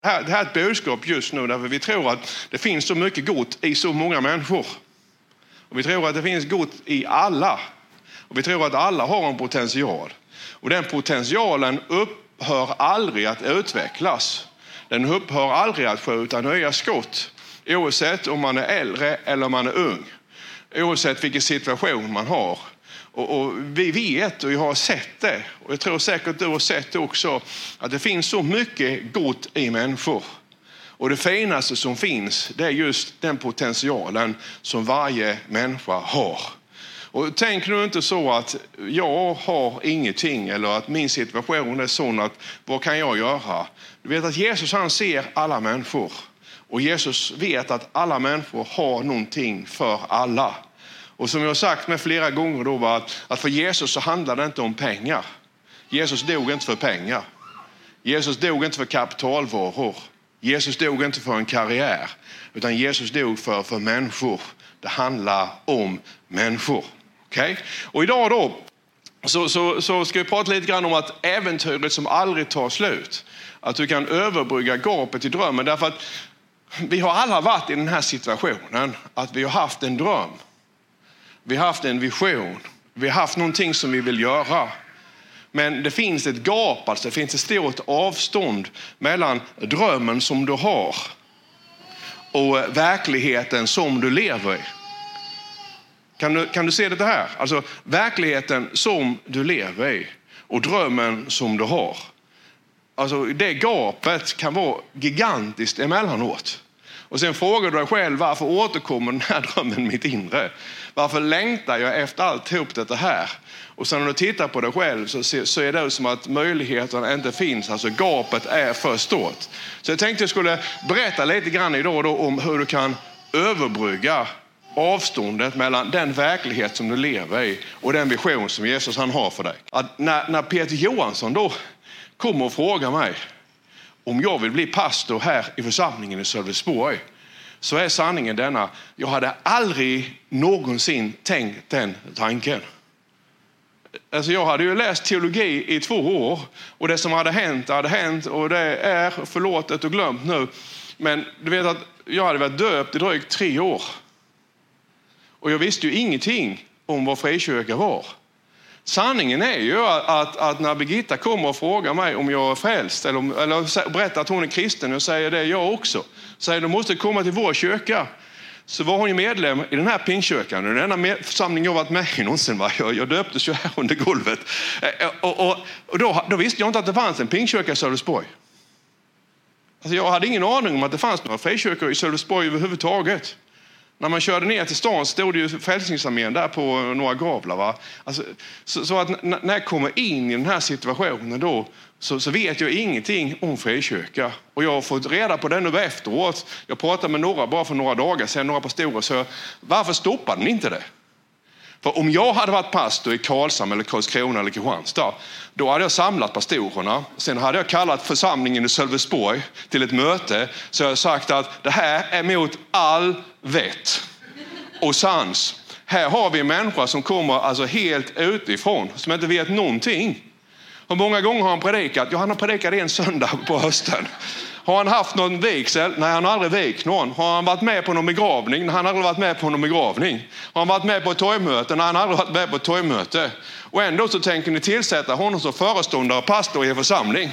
Det här, det här är ett budskap just nu därför vi tror att det finns så mycket gott i så många människor. Och vi tror att det finns gott i alla. Och vi tror att alla har en potential. Och den potentialen upphör aldrig att utvecklas. Den upphör aldrig att skjuta nya skott. Oavsett om man är äldre eller om man är ung. Oavsett vilken situation man har. Och, och, vi vet och jag har sett det, och jag tror säkert du har sett det också, att det finns så mycket gott i människor. Och det finaste som finns, det är just den potentialen som varje människa har. Och tänk nu inte så att jag har ingenting eller att min situation är sån att vad kan jag göra? Du vet att Jesus han ser alla människor och Jesus vet att alla människor har någonting för alla. Och som jag har sagt med flera gånger då var att, att för Jesus så handlar det inte om pengar. Jesus dog inte för pengar. Jesus dog inte för kapitalvaror. Jesus dog inte för en karriär, utan Jesus dog för, för människor. Det handlar om människor. Okay? Och idag då så, så, så ska vi prata lite grann om att äventyret som aldrig tar slut. Att du kan överbrygga gapet i drömmen. Därför att vi har alla varit i den här situationen, att vi har haft en dröm. Vi har haft en vision. Vi har haft någonting som vi vill göra. Men det finns ett gap, alltså det finns ett stort avstånd mellan drömmen som du har och eh, verkligheten som du lever i. Kan du, kan du se det här? Alltså verkligheten som du lever i och drömmen som du har. Alltså det gapet kan vara gigantiskt emellanåt. Och sen frågar du dig själv varför återkommer den här drömmen mitt inre? Varför längtar jag efter alltihop det här? Och sen när du tittar på dig själv så, så är det som att möjligheterna inte finns. Alltså gapet är för stort. Så jag tänkte jag skulle berätta lite grann idag då om hur du kan överbrygga avståndet mellan den verklighet som du lever i och den vision som Jesus han har för dig. Att när, när Peter Johansson då kommer och frågar mig om jag vill bli pastor här i församlingen i Sölvesborg så är sanningen denna. Jag hade aldrig någonsin tänkt den tanken. Alltså jag hade ju läst teologi i två år och det som hade hänt hade hänt och det är förlåtet och glömt nu. Men du vet att jag hade varit döpt i drygt tre år. Och jag visste ju ingenting om vad frikyrka var. Sanningen är ju att, att, när Birgitta kommer och frågar mig om jag är frälst eller, eller berättar att hon är kristen och säger det jag också. Säger du måste komma till vår kyrka. Så var hon ju medlem i den här pingkyrkan, Den enda församling jag varit med i någonsin. Va? Jag, jag döptes ju här under golvet. Eh, eh, och, och, och då, då, visste jag inte att det fanns en pingkyrka i Sölvesborg. Alltså jag hade ingen aning om att det fanns några frikyrkor i Sölvesborg överhuvudtaget. När man körde ner till stan stod det ju Frälsningsarmén där på några gavlar. Va? Alltså, så, så, att när jag kommer in i den här situationen då så, så vet jag ingenting om frikyrka. Och jag har fått reda på det nu efteråt. Jag pratade med några bara för några dagar sedan, några pastorer. Så varför stoppade ni inte det? För om jag hade varit pastor i Karlshamn, eller Karlskrona eller Kristianstad, då hade jag samlat pastorerna. Sen hade jag kallat församlingen i Sölvesborg till ett möte. Så jag sagt att det här är mot all vett och sans. Här har vi en människa som kommer alltså helt utifrån, som inte vet någonting. Hur många gånger har han predikat? Ja, han har predikat en söndag på hösten. Har han haft någon vigsel? Nej, han har aldrig vigt någon. Har han varit med på någon begravning? Nej, han har aldrig varit med på någon begravning. Har han varit med på ett torgmöte? Nej, han har aldrig varit med på ett torgmöte. Och ändå så tänker ni tillsätta honom som föreståndare och pastor i er församling.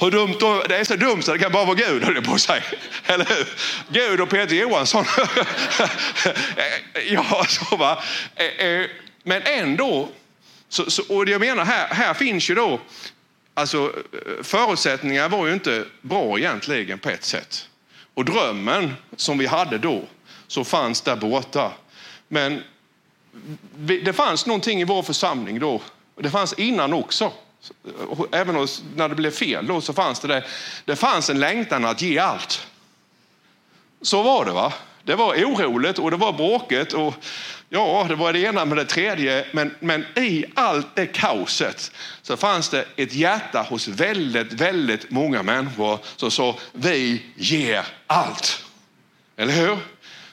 Hur dumt då? Det är så dumt så det kan bara vara Gud, höll jag på att säga. Eller hur? Gud och Peter Johansson. ja, så va. Eh, eh, men ändå, så, så, och jag menar här, här finns ju då Alltså, förutsättningarna var ju inte bra egentligen på ett sätt. Och drömmen som vi hade då, så fanns där borta. Men det fanns någonting i vår församling då, och det fanns innan också. Även när det blev fel då så fanns det det. Det fanns en längtan att ge allt. Så var det va? Det var oroligt och det var bråket och ja, det var det ena med det tredje. Men, men i allt det kaoset så fanns det ett hjärta hos väldigt, väldigt många människor som sa vi ger allt. Eller hur?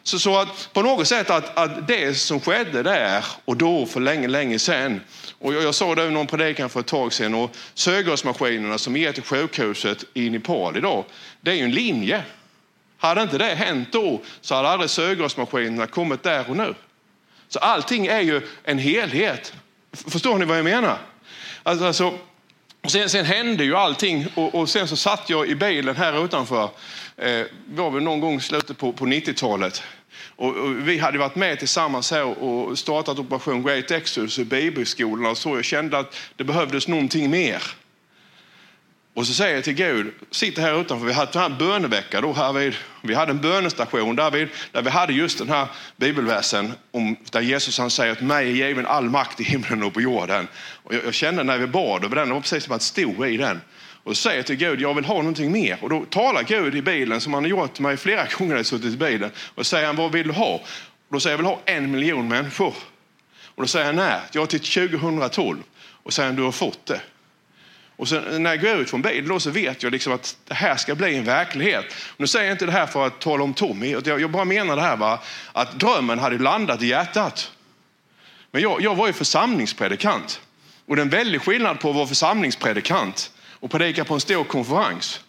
Så, så att på något sätt att, att det som skedde där och då för länge, länge sedan. Och jag, jag såg det i någon predikan för ett tag sedan och sörgårdsmaskinerna som ger till sjukhuset i Nepal idag, det är ju en linje. Hade inte det hänt då så hade aldrig sörgårdsmaskinerna kommit där och nu. Så allting är ju en helhet. Förstår ni vad jag menar? Alltså, alltså sen, sen, hände ju allting och, och, sen så satt jag i bilen här utanför. Eh, var väl någon gång i slutet på, på 90-talet. Och, och, vi hade varit med tillsammans här och startat Operation Great Exodus i bibelskolan och så. Jag kände att det behövdes någonting mer. Och så säger jag till Gud, sitter här utanför, vi hade en bönevecka då här vid, vi hade en bönestation där vi, där vi hade just den här bibelversen om, där Jesus han säger att mig är given all makt i himlen och på jorden. Och jag, jag kände när vi bad över den, det var precis som att stå i den. Och så säger jag till Gud, jag vill ha någonting mer. Och då talar Gud i bilen som han har gjort mig flera gånger när jag suttit i bilen. Och säger han, vad vill du ha? Och då säger jag, jag vill ha en miljon människor. Och då säger han, nej, jag har till 2012. Och säger han, du har fått det. Och sen när jag går ut från bilen då så vet jag liksom att det här ska bli en verklighet. Och nu säger jag inte det här för att tala om Tommy, jag bara menar det här va, att drömmen hade landat i hjärtat. Men jag, jag var ju församlingspredikant. Och det är en väldig skillnad på att vara församlingspredikant och predika på en stor konferens.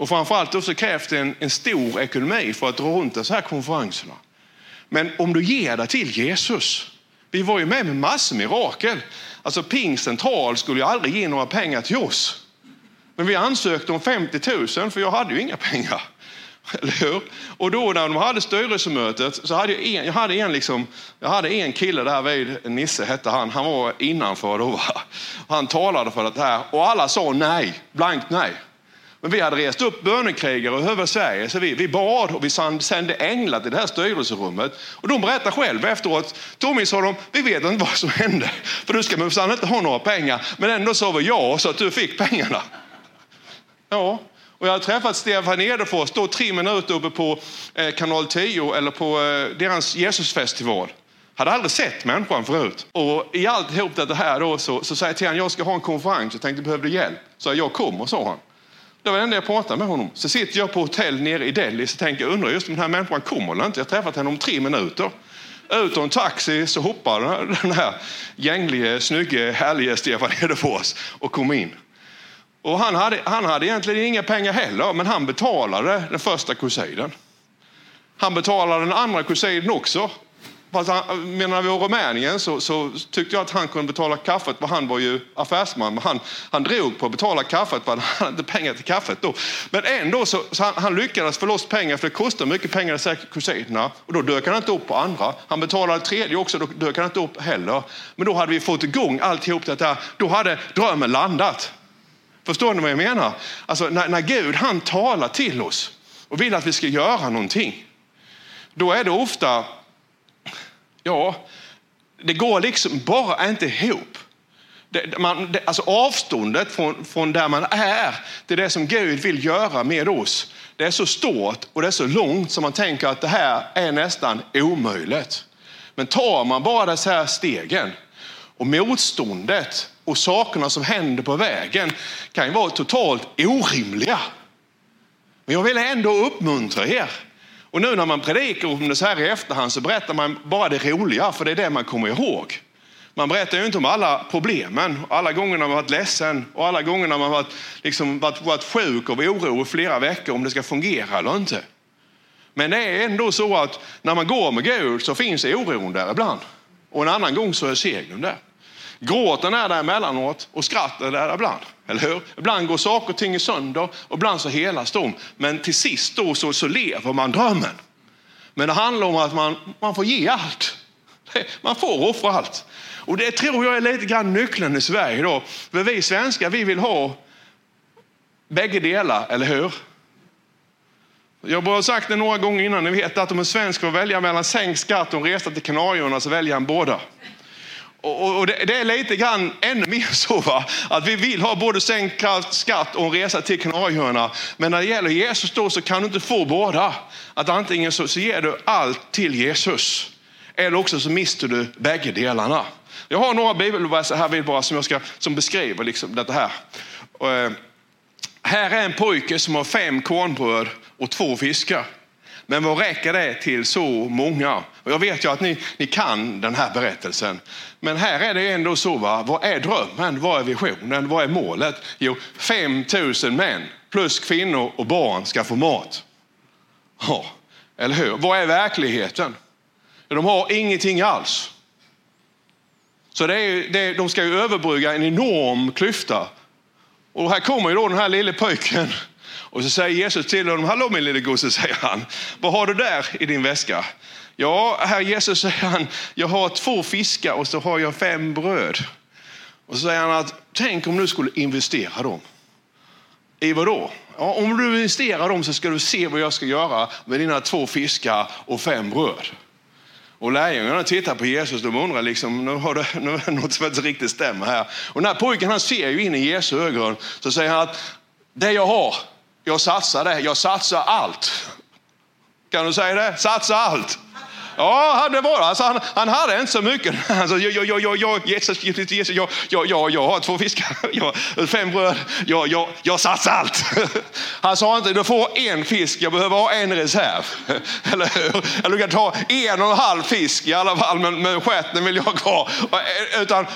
Och framförallt då så krävs det en, en stor ekonomi för att dra runt de här konferenserna. Men om du ger dig till Jesus, vi var ju med med massor mirakel. Alltså Pingst central skulle ju aldrig ge några pengar till oss. Men vi ansökte om 50 000 för jag hade ju inga pengar. Eller hur? Och då när de hade styrelsemötet så hade jag en, jag hade en, liksom, jag hade en kille där vid, Nisse hette han, han var innanför då. Han talade för det här och alla sa nej, blankt nej. Men vi hade rest upp bönekrigare över Sverige, så vi, vi bad och vi sände änglar till det här styrelserummet. Och de berättade själva efteråt, Tommy sa de, vi vet inte vad som hände, för du ska minsann inte ha några pengar. Men ändå sa vi ja, så att du fick pengarna. Ja, och jag har träffat Stefan Edefors då tre minuter uppe på eh, kanal 10 eller på eh, deras Jesusfestival. Hade aldrig sett människan förut. Och i alltihop det här då så, så säger jag till honom, jag ska ha en konferens, jag tänkte behöver du hjälp. Så jag kommer, sa han. Det var det enda jag pratade med honom. Så sitter jag på hotell nere i Delhi så tänker, jag, undrar just om den här människan kommer eller inte. Jag har träffat henne om tre minuter. Ut ur en taxi så hoppar den här gänglige, snygge, härlige Stefan Edefors och kom in. Och han hade, han hade egentligen inga pengar heller, men han betalade den första kusinen. Han betalade den andra kusinen också. Fast han, när vi var i Rumänien så, så, tyckte jag att han kunde betala kaffet, för han var ju affärsman. Men han, han drog på att betala kaffet, för han hade inte pengar till kaffet då. Men ändå så, så han, han, lyckades få loss pengar, för det kostar mycket pengar att säkra kusinerna. Och då dök han inte upp på andra. Han betalade tredje också, då dök han inte upp heller. Men då hade vi fått igång alltihop det där. Då hade drömmen landat. Förstår ni vad jag menar? Alltså när, när Gud han talar till oss och vill att vi ska göra någonting. Då är det ofta, ja, det går liksom bara inte ihop. Det, man, det, alltså avståndet från, från där man är till det som Gud vill göra med oss. Det är så stort och det är så långt som man tänker att det här är nästan omöjligt. Men tar man bara de här stegen och motståndet och sakerna som händer på vägen kan ju vara totalt orimliga. Men jag vill ändå uppmuntra er. Och nu när man predikar om det så här i efterhand så berättar man bara det roliga, för det är det man kommer ihåg. Man berättar ju inte om alla problemen, alla gånger man varit ledsen och alla gånger man varit, liksom, varit, varit sjuk av oro i flera veckor om det ska fungera eller inte. Men det är ändå så att när man går med Gud så finns oron där ibland. Och en annan gång så är segern där. Gråten är där emellanåt och skrattet är där ibland. Eller hur? Ibland går saker och ting sönder och ibland så helas de. Men till sist då så, så lever man drömmen. Men det handlar om att man, man får ge allt. Man får offra allt. Och det tror jag är lite grann nyckeln i Sverige då. För vi svenskar, vi vill ha bägge delar, eller hur? Jag har sagt det några gånger innan, ni vet att om en svensk får välja mellan sänkt skatt och en resa till Kanarieöarna så väljer han båda. Och, och det, det, är lite grann ännu mer så va? att vi vill ha både sänkt skatt och en resa till Kanarieöarna. Men när det gäller Jesus då så kan du inte få båda. Att antingen så, så ger du allt till Jesus eller också så mister du bägge delarna. Jag har några bibelverser här bara som, jag ska, som beskriver liksom detta här. Och, eh, här är en pojke som har fem kornbröd och två fiskar. Men vad räcker det till så många? Och jag vet ju att ni, ni kan den här berättelsen. Men här är det ändå så, va? vad är drömmen? Vad är visionen? Vad är målet? Jo, 5000 män plus kvinnor och barn ska få mat. Ja, eller hur? Vad är verkligheten? De har ingenting alls. Så det är, det, de ska ju överbrygga en enorm klyfta. Och här kommer ju då den här lille pojken och så säger Jesus till honom, hallå min lille gosse, säger han, vad har du där i din väska? Ja, herr Jesus, säger han, jag har två fiskar och så har jag fem bröd. Och så säger han att, tänk om du skulle investera dem. I vad då? Ja, om du investerar dem så ska du se vad jag ska göra med dina två fiskar och fem bröd. Och lärjungarna tittar på Jesus och undrar liksom, nu har det, nu är det något som inte riktigt stämmer här. Och den här pojken han ser ju in i Jesu ögon, så säger han att det jag har, jag satsar det, jag satsar allt. Kan du säga det? Satsa allt. Ja, det varit. alltså, han, han hade inte så mycket. Alltså, jag, jag, jag, jag, Jesus, Jesus, jag, jag, jag, jag har två fiskar, jag, fem bröd, jag, jag, jag satsar allt. Han sa inte, du får en fisk, jag behöver ha en reserv. Eller hur? Eller du kan ta en och en halv fisk i alla fall, men, men stjärten vill jag ha kvar. Utan,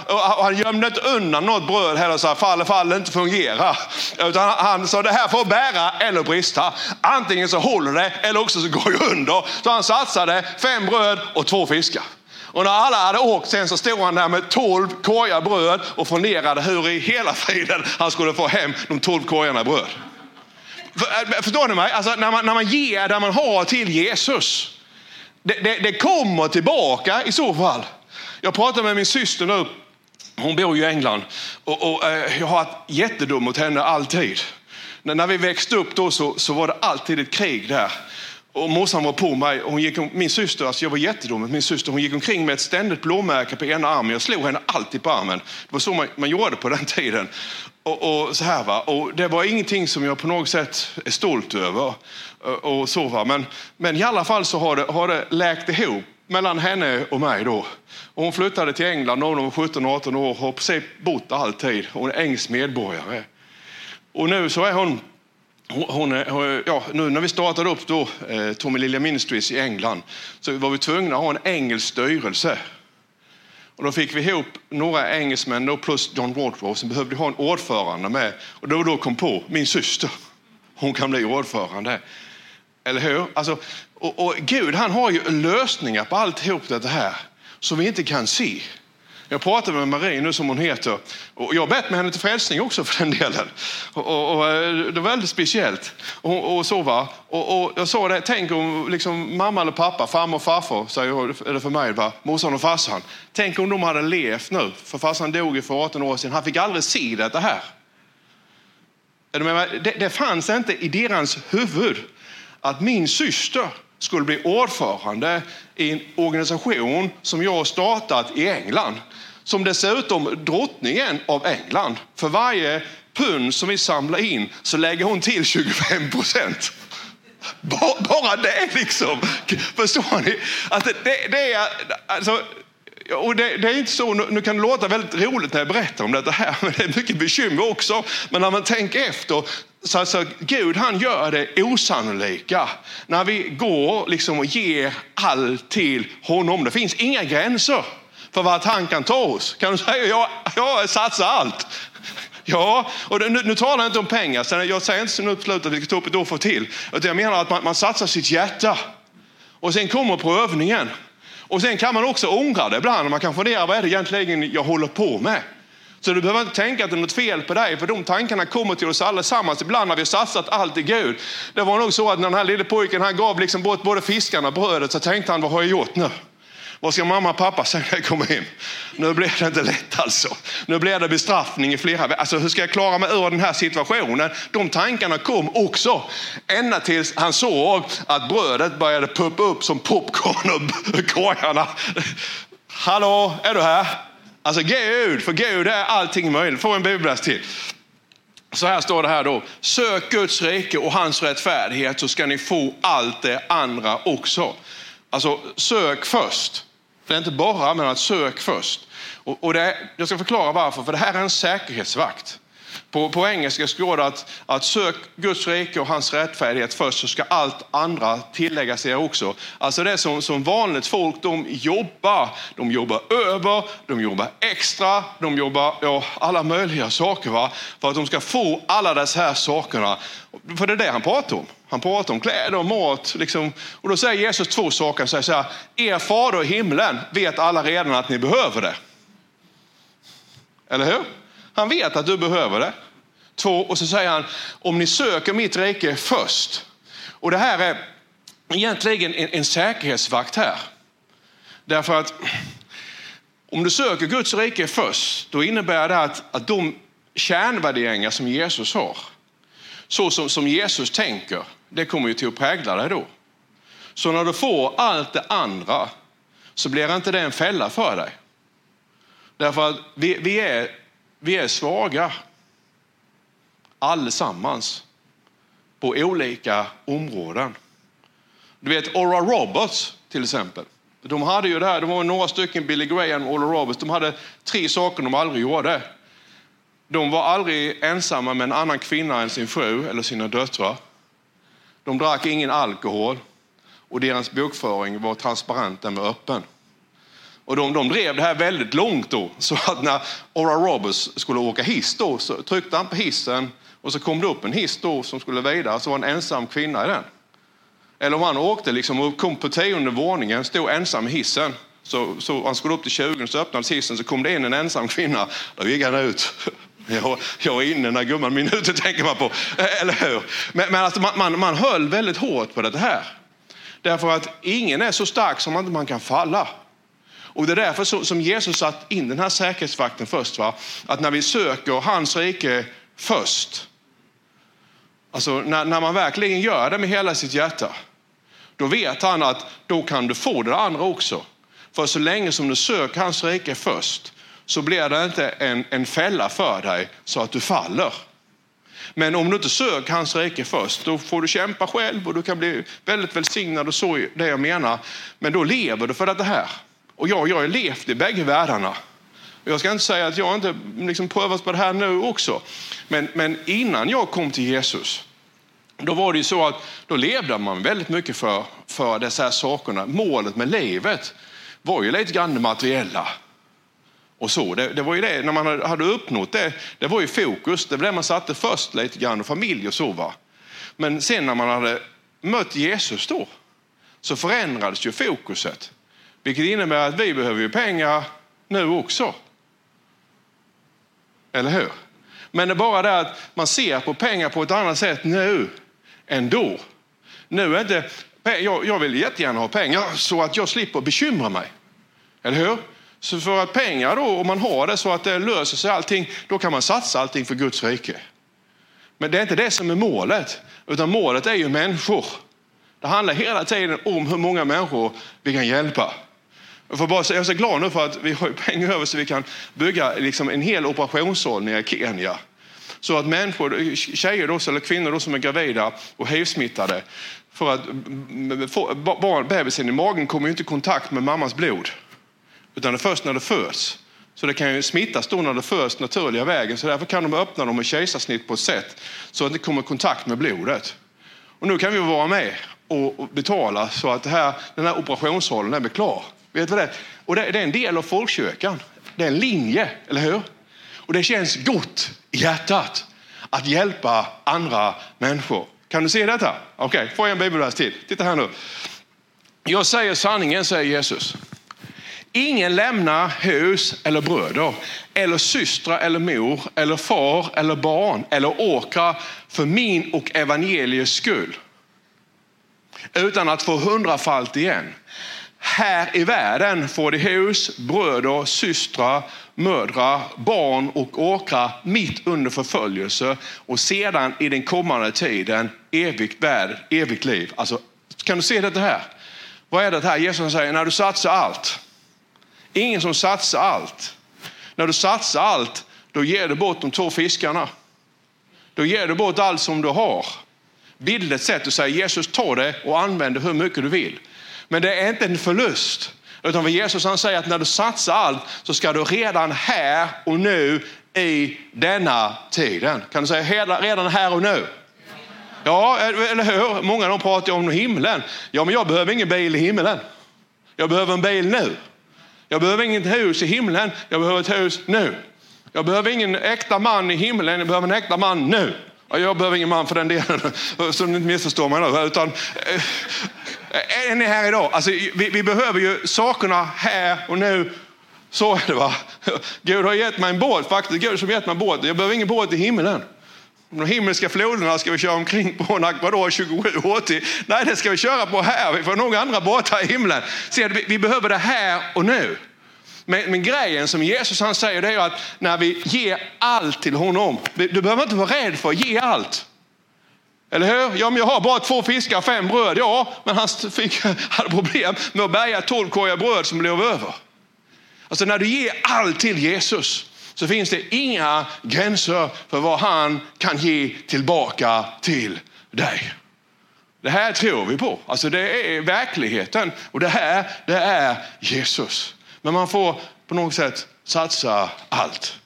han gömde inte undan något bröd heller, så fall fall inte fungerar. Utan han sa, det här får bära eller brista. Antingen så håller det, eller också så går jag under. Så han satsade fem bröd bröd och två fiskar. Och när alla hade åkt sen så stod han där med tolv korgar bröd och funderade hur i hela friden han skulle få hem de tolv korgarna bröd. Eh, förstår ni mig? Alltså, när, man, när man ger det man har till Jesus, det, det, det kommer tillbaka i så fall. Jag pratade med min syster nu, hon bor ju i England och, och eh, jag har varit jättedum mot henne alltid. När, när vi växte upp då så, så var det alltid ett krig där. Och morsan var på mig. Och hon gick, min syster, alltså jag var jättedum min syster, hon gick omkring med ett ständigt blåmärke på ena armen. Jag slog henne alltid på armen. Det var så man, man gjorde på den tiden. Och, och, så här, va? och Det var ingenting som jag på något sätt är stolt över. Och, och så, va? Men, men i alla fall så har det, har det läkt ihop mellan henne och mig. Då. Och hon flyttade till England när hon var 17-18 år och har precis bott alltid. Hon är engelsk medborgare. Och nu så är hon hon, ja, nu när vi startade upp då, eh, Tommy Lilja Ministries i England så var vi tvungna att ha en engelsk styrelse. Och då fick vi ihop några engelsmän då, plus John Wardrow som behövde ha en ordförande med. Och då, då kom på min syster. Hon kan bli ordförande. Eller hur? Alltså, och, och Gud han har ju lösningar på alltihop det här som vi inte kan se. Jag pratade med Marie nu som hon heter och jag har bett med henne till frälsning också för den delen. Och, och, och eh, det var väldigt speciellt. Och, och så va? Och, och, jag sa det, tänk om liksom, mamma eller pappa, farmor och farfar, säger det för mig, va? morsan och farsan. Tänk om de hade levt nu, för farsan dog ju för 18 år sedan. Han fick aldrig se detta här. Det, det fanns inte i deras huvud att min syster skulle bli ordförande i en organisation som jag har startat i England. Som dessutom drottningen av England. För varje pund som vi samlar in så lägger hon till 25 procent. Bara det liksom. Förstår ni? Alltså, det, det är, alltså, och det, det, är inte så, nu kan det låta väldigt roligt när jag berättar om detta här, men det är mycket bekymmer också. Men när man tänker efter så alltså, Gud han gör det osannolika när vi går liksom och ger allt till honom. Det finns inga gränser för vart han kan ta oss. Kan du säga jag, jag satsar allt? Ja, och nu, nu talar jag inte om pengar. jag säger inte nu på slutet att vi ska ta upp ett offer till. Utan jag menar att man, man satsar sitt hjärta. Och sen kommer prövningen. Och sen kan man också ångra det ibland. Man kan fundera, vad är det egentligen jag håller på med? Så du behöver inte tänka att det är något fel på dig, för de tankarna kommer till oss allesammans. Ibland har vi satsat allt i Gud. Det var nog så att när den här lille pojken han gav liksom bort både fiskarna och brödet så tänkte han, vad har jag gjort nu? Vad ska mamma och pappa säga när jag kommer hem? Nu blir det inte lätt alltså. Nu blir det bestraffning i flera Alltså hur ska jag klara mig ur den här situationen? De tankarna kom också. Ända tills han såg att brödet började puppa upp som popcorn och korgarna. Hallå, är du här? Alltså Gud, för Gud är allting möjligt. Få en bibelläs till. Så här står det här då. Sök Guds rike och hans rättfärdighet så ska ni få allt det andra också. Alltså sök först. Det är inte bara, men att sök först. Och, och det, jag ska förklara varför, för det här är en säkerhetsvakt. På, på engelska står det att, att sök Guds rike och hans rättfärdighet först så ska allt andra tilläggas er också. Alltså det som, som vanligt folk, de jobbar. De jobbar över, de jobbar extra, de jobbar ja, alla möjliga saker va? för att de ska få alla dessa här sakerna. För det är det han pratar om. Han pratar om kläder och mat. Liksom. Och då säger Jesus två saker. Han säger så här, er fader i himlen vet alla redan att ni behöver det. Eller hur? Han vet att du behöver det. Två, och så säger han, om ni söker mitt rike först. Och det här är egentligen en, en säkerhetsvakt här. Därför att om du söker Guds rike först, då innebär det att, att de kärnvärderingar som Jesus har, så som, som Jesus tänker, det kommer ju till att prägla dig då. Så när du får allt det andra så blir inte det en fälla för dig. Därför att vi, vi, är, vi är svaga allesammans på olika områden. Du vet Aura Roberts till exempel. De hade ju det här, det var några stycken, Billy Graham och Aura Roberts, de hade tre saker de aldrig gjorde. De var aldrig ensamma med en annan kvinna än sin fru eller sina döttrar. De drack ingen alkohol och deras bokföring var transparent, den var öppen. Och de, de drev det här väldigt långt då, så att när Ora Roberts skulle åka hiss då, så tryckte han på hissen och så kom det upp en hiss då som skulle vidare, så var en ensam kvinna i den. Eller om han åkte liksom och kom på tionde våningen, stod ensam i hissen. Så, så han skulle upp till 20 så öppnades hissen så kom det in en ensam kvinna. Då gick han ut. Jag, jag är inne när gumman minuter tänker man på. Eh, eller hur? Men, men alltså man, man, man höll väldigt hårt på det här. Därför att ingen är så stark som man inte kan falla. Och det är därför som Jesus satt in den här säkerhetsvakten först. Va? Att när vi söker hans rike först, alltså när, när man verkligen gör det med hela sitt hjärta, då vet han att då kan du få det andra också. För så länge som du söker hans rike först så blir det inte en, en fälla för dig så att du faller. Men om du inte söker hans rike först, då får du kämpa själv och du kan bli väldigt välsignad och så det jag menar. Men då lever du för det här. Och jag, jag har levt i bägge världarna. Jag ska inte säga att jag inte liksom prövats på det här nu också. Men, men innan jag kom till Jesus, då var det ju så att då levde man väldigt mycket för, för dessa här sakerna. Målet med livet var ju lite grann det materiella. Och så. Det, det, var ju det, när man hade uppnått det, det var ju fokus. Det var det man satte först lite grann, och familj och så. Va? Men sen när man hade mött Jesus då, så förändrades ju fokuset. Vilket innebär att vi behöver ju pengar nu också. Eller hur? Men det är bara det att man ser på pengar på ett annat sätt nu än då. Nu är inte, jag, jag vill jättegärna ha pengar så att jag slipper bekymra mig. Eller hur? Så för att pengar då, om man har det så att det löser sig allting, då kan man satsa allting för Guds rike. Men det är inte det som är målet, utan målet är ju människor. Det handlar hela tiden om hur många människor vi kan hjälpa. Jag, får bara, jag är så glad nu för att vi har pengar över så vi kan bygga liksom en hel operationssal nere i Kenya. Så att människor, tjejer då, eller kvinnor då, som är gravida och hiv-smittade, för att barn, bebisen i magen kommer inte i kontakt med mammas blod. Utan det är först när det föds. Så det kan ju smittas då när det föds naturliga vägen. Så därför kan de öppna dem med kejsarsnitt på ett sätt så att det kommer i kontakt med blodet. Och nu kan vi vara med och betala så att här, den här operationssalen blir klar. Vet du det? Och det, det är en del av folkkyrkan. Det är en linje, eller hur? Och det känns gott i hjärtat att hjälpa andra människor. Kan du se detta? Okej, okay, får jag en bibelvers till? Titta här nu. Jag säger sanningen, säger Jesus. Ingen lämnar hus eller bröder, eller systrar eller mor, eller far eller barn, eller åkrar för min och evangeliets skull. Utan att få hundrafalt igen. Här i världen får de hus, bröder, systrar, mödrar, barn och åkrar mitt under förföljelse och sedan i den kommande tiden evigt värld, evigt liv. Alltså, kan du se det här? Vad är det här? Jesus säger, när du satsar allt. Ingen som satsar allt. När du satsar allt, då ger du bort de två fiskarna. Då ger du bort allt som du har. Bildligt sett att säga Jesus ta det och använd det hur mycket du vill. Men det är inte en förlust. Utan vad Jesus han säger att när du satsar allt så ska du redan här och nu i denna tiden. Kan du säga redan här och nu? Ja, eller hur? Många de pratar om himlen. Ja, men jag behöver ingen bil i himlen. Jag behöver en bil nu. Jag behöver inget hus i himlen. Jag behöver ett hus nu. Jag behöver ingen äkta man i himlen. Jag behöver en äkta man nu. Jag behöver ingen man för den delen, så ni inte missförstår mig nu. Utan, eh, är ni här idag? Alltså, vi, vi, behöver ju sakerna här och nu. Så är det va. Gud har gett mig en båt faktiskt. Gud som gett mig en båt. Jag behöver ingen båt i himlen. De himmelska floderna ska vi köra omkring på en Aquador 2780. Nej, det ska vi köra på här. Vi får nog andra båtar i himlen. Se, vi behöver det här och nu. Men, men, grejen som Jesus han säger det är att när vi ger allt till honom, du behöver inte vara rädd för att ge allt. Eller hur? Ja, men jag har bara två fiskar och fem bröd. Ja, men han fick, hade problem med att bärga tolv korgar bröd som blev över. Alltså när du ger allt till Jesus så finns det inga gränser för vad han kan ge tillbaka till dig. Det här tror vi på. Alltså det är verkligheten och det här det är Jesus. Men man får på något sätt satsa allt.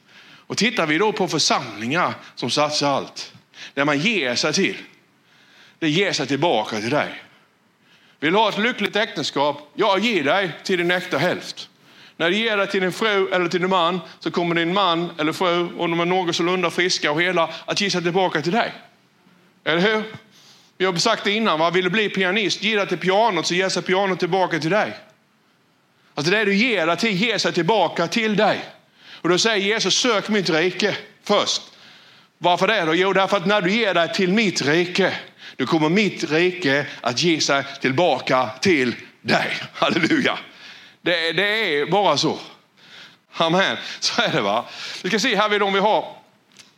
Och tittar vi då på församlingar som satsar allt, där man ger sig till, det ger sig tillbaka till dig. Vill du ha ett lyckligt äktenskap? Jag ger dig till din äkta hälft. När du ger dig till din fru eller till din man så kommer din man eller fru, om de är någorlunda friska och hela, att ge sig tillbaka till dig. Eller hur? Vi har sagt det innan, va? vill du bli pianist, ge dig till pianot så ger sig pianot tillbaka till dig. Alltså det du ger dig till ger sig tillbaka till dig. Och då säger Jesus, sök mitt rike först. Varför det då? Jo, därför att när du ger dig till mitt rike, då kommer mitt rike att ge sig tillbaka till dig. Halleluja. Det, det är bara så. Amen. Så är det va. Vi ska se här vid om vi har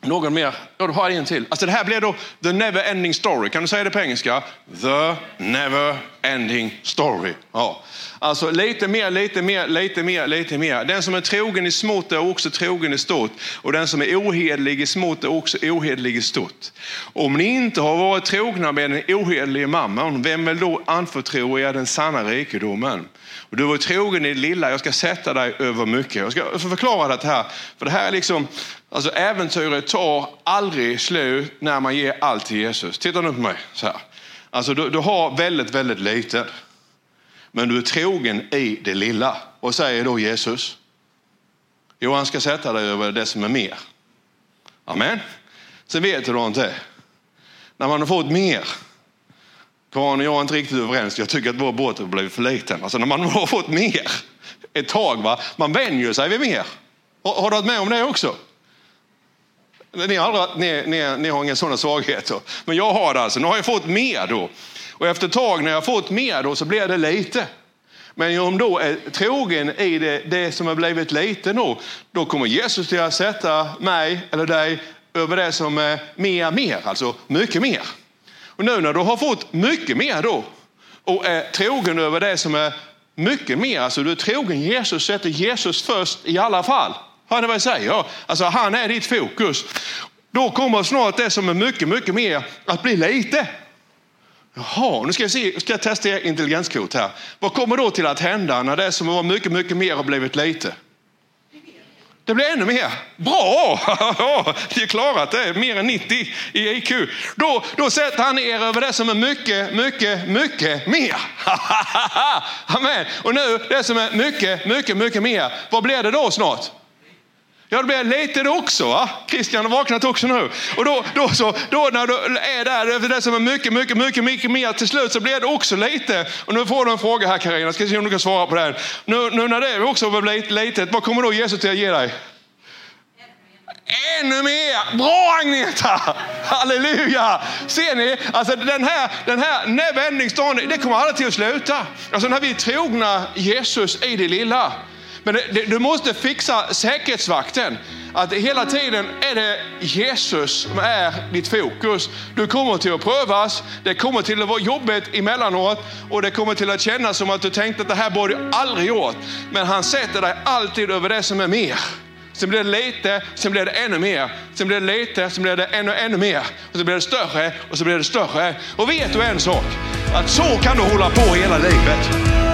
någon mer? Ja, du har en till. Alltså det här blir då the never ending story. Kan du säga det på engelska? The never ending story. Ja. Alltså lite mer, lite mer, lite mer, lite mer. Den som är trogen i smått är också trogen i stort. Och den som är ohederlig i smått är också ohederlig i stort. Om ni inte har varit trogna med den ohederlige mamman, vem vill då anförtro er den sanna rikedomen? Och du var trogen i det lilla, jag ska sätta dig över mycket. Jag ska förklara det här, för det här är liksom, alltså äventyret tar aldrig slut när man ger allt till Jesus. Titta nu på mig så här. Alltså du, du har väldigt, väldigt lite. Men du är trogen i det lilla. Och säger då Jesus? Jo, han ska sätta dig över det som är mer. Amen. Sen vet du då inte. När man har fått mer, Karin och jag är inte riktigt överens. Jag tycker att vår båt har blivit för liten. Alltså när man har fått mer ett tag, va? man vänjer sig vid mer. Har, har du varit med om det också? Ni har, aldrig, ni, ni, ni har inga sådana svagheter. Men jag har det alltså. Nu har jag fått mer då. Och efter ett tag när jag fått mer då så blir det lite. Men om då är trogen i det, det som har blivit lite då, då kommer Jesus till att sätta mig eller dig över det som är mer, mer, alltså mycket mer. Och nu när du har fått mycket mer då och är trogen över det som är mycket mer, alltså du är trogen Jesus, sätter Jesus först i alla fall. Hör ni vad jag säger? Alltså han är ditt fokus. Då kommer snart det som är mycket, mycket mer att bli lite. Jaha, nu ska jag, se, ska jag testa er intelligenskvot här. Vad kommer då till att hända när det som var mycket, mycket mer har blivit lite? Det blir ännu mer. Bra! Ni har klarat det. Mer än 90 i IQ. Då, då sätter han er över det som är mycket, mycket, mycket mer. Amen. Och nu det som är mycket, mycket, mycket mer. Vad blir det då snart? Ja, det blir lite det också. Va? Christian har vaknat också nu. Och då, då, så, då när du är där, det som är mycket, mycket, mycket, mycket mer, till slut så blir det också lite. Och nu får du en fråga här Carina, ska se om du kan svara på den. Nu, nu när det också blir litet, vad kommer då Jesus till att ge dig? Ännu mer! Bra Agneta! Halleluja! Ser ni? Alltså den här, den här neverending det kommer aldrig till att sluta. Alltså när vi är trogna Jesus i det lilla, men det, du måste fixa säkerhetsvakten. Att hela tiden är det Jesus som är ditt fokus. Du kommer till att prövas, det kommer till att vara jobbigt emellanåt och det kommer till att kännas som att du tänkte att det här borde du aldrig gjort. Men han sätter dig alltid över det som är mer. Sen blir det lite, sen blir det ännu mer. Sen blir det lite, sen blir det ännu, ännu mer. Och så blir det större och så blir det större. Och vet du en sak? Att så kan du hålla på hela livet.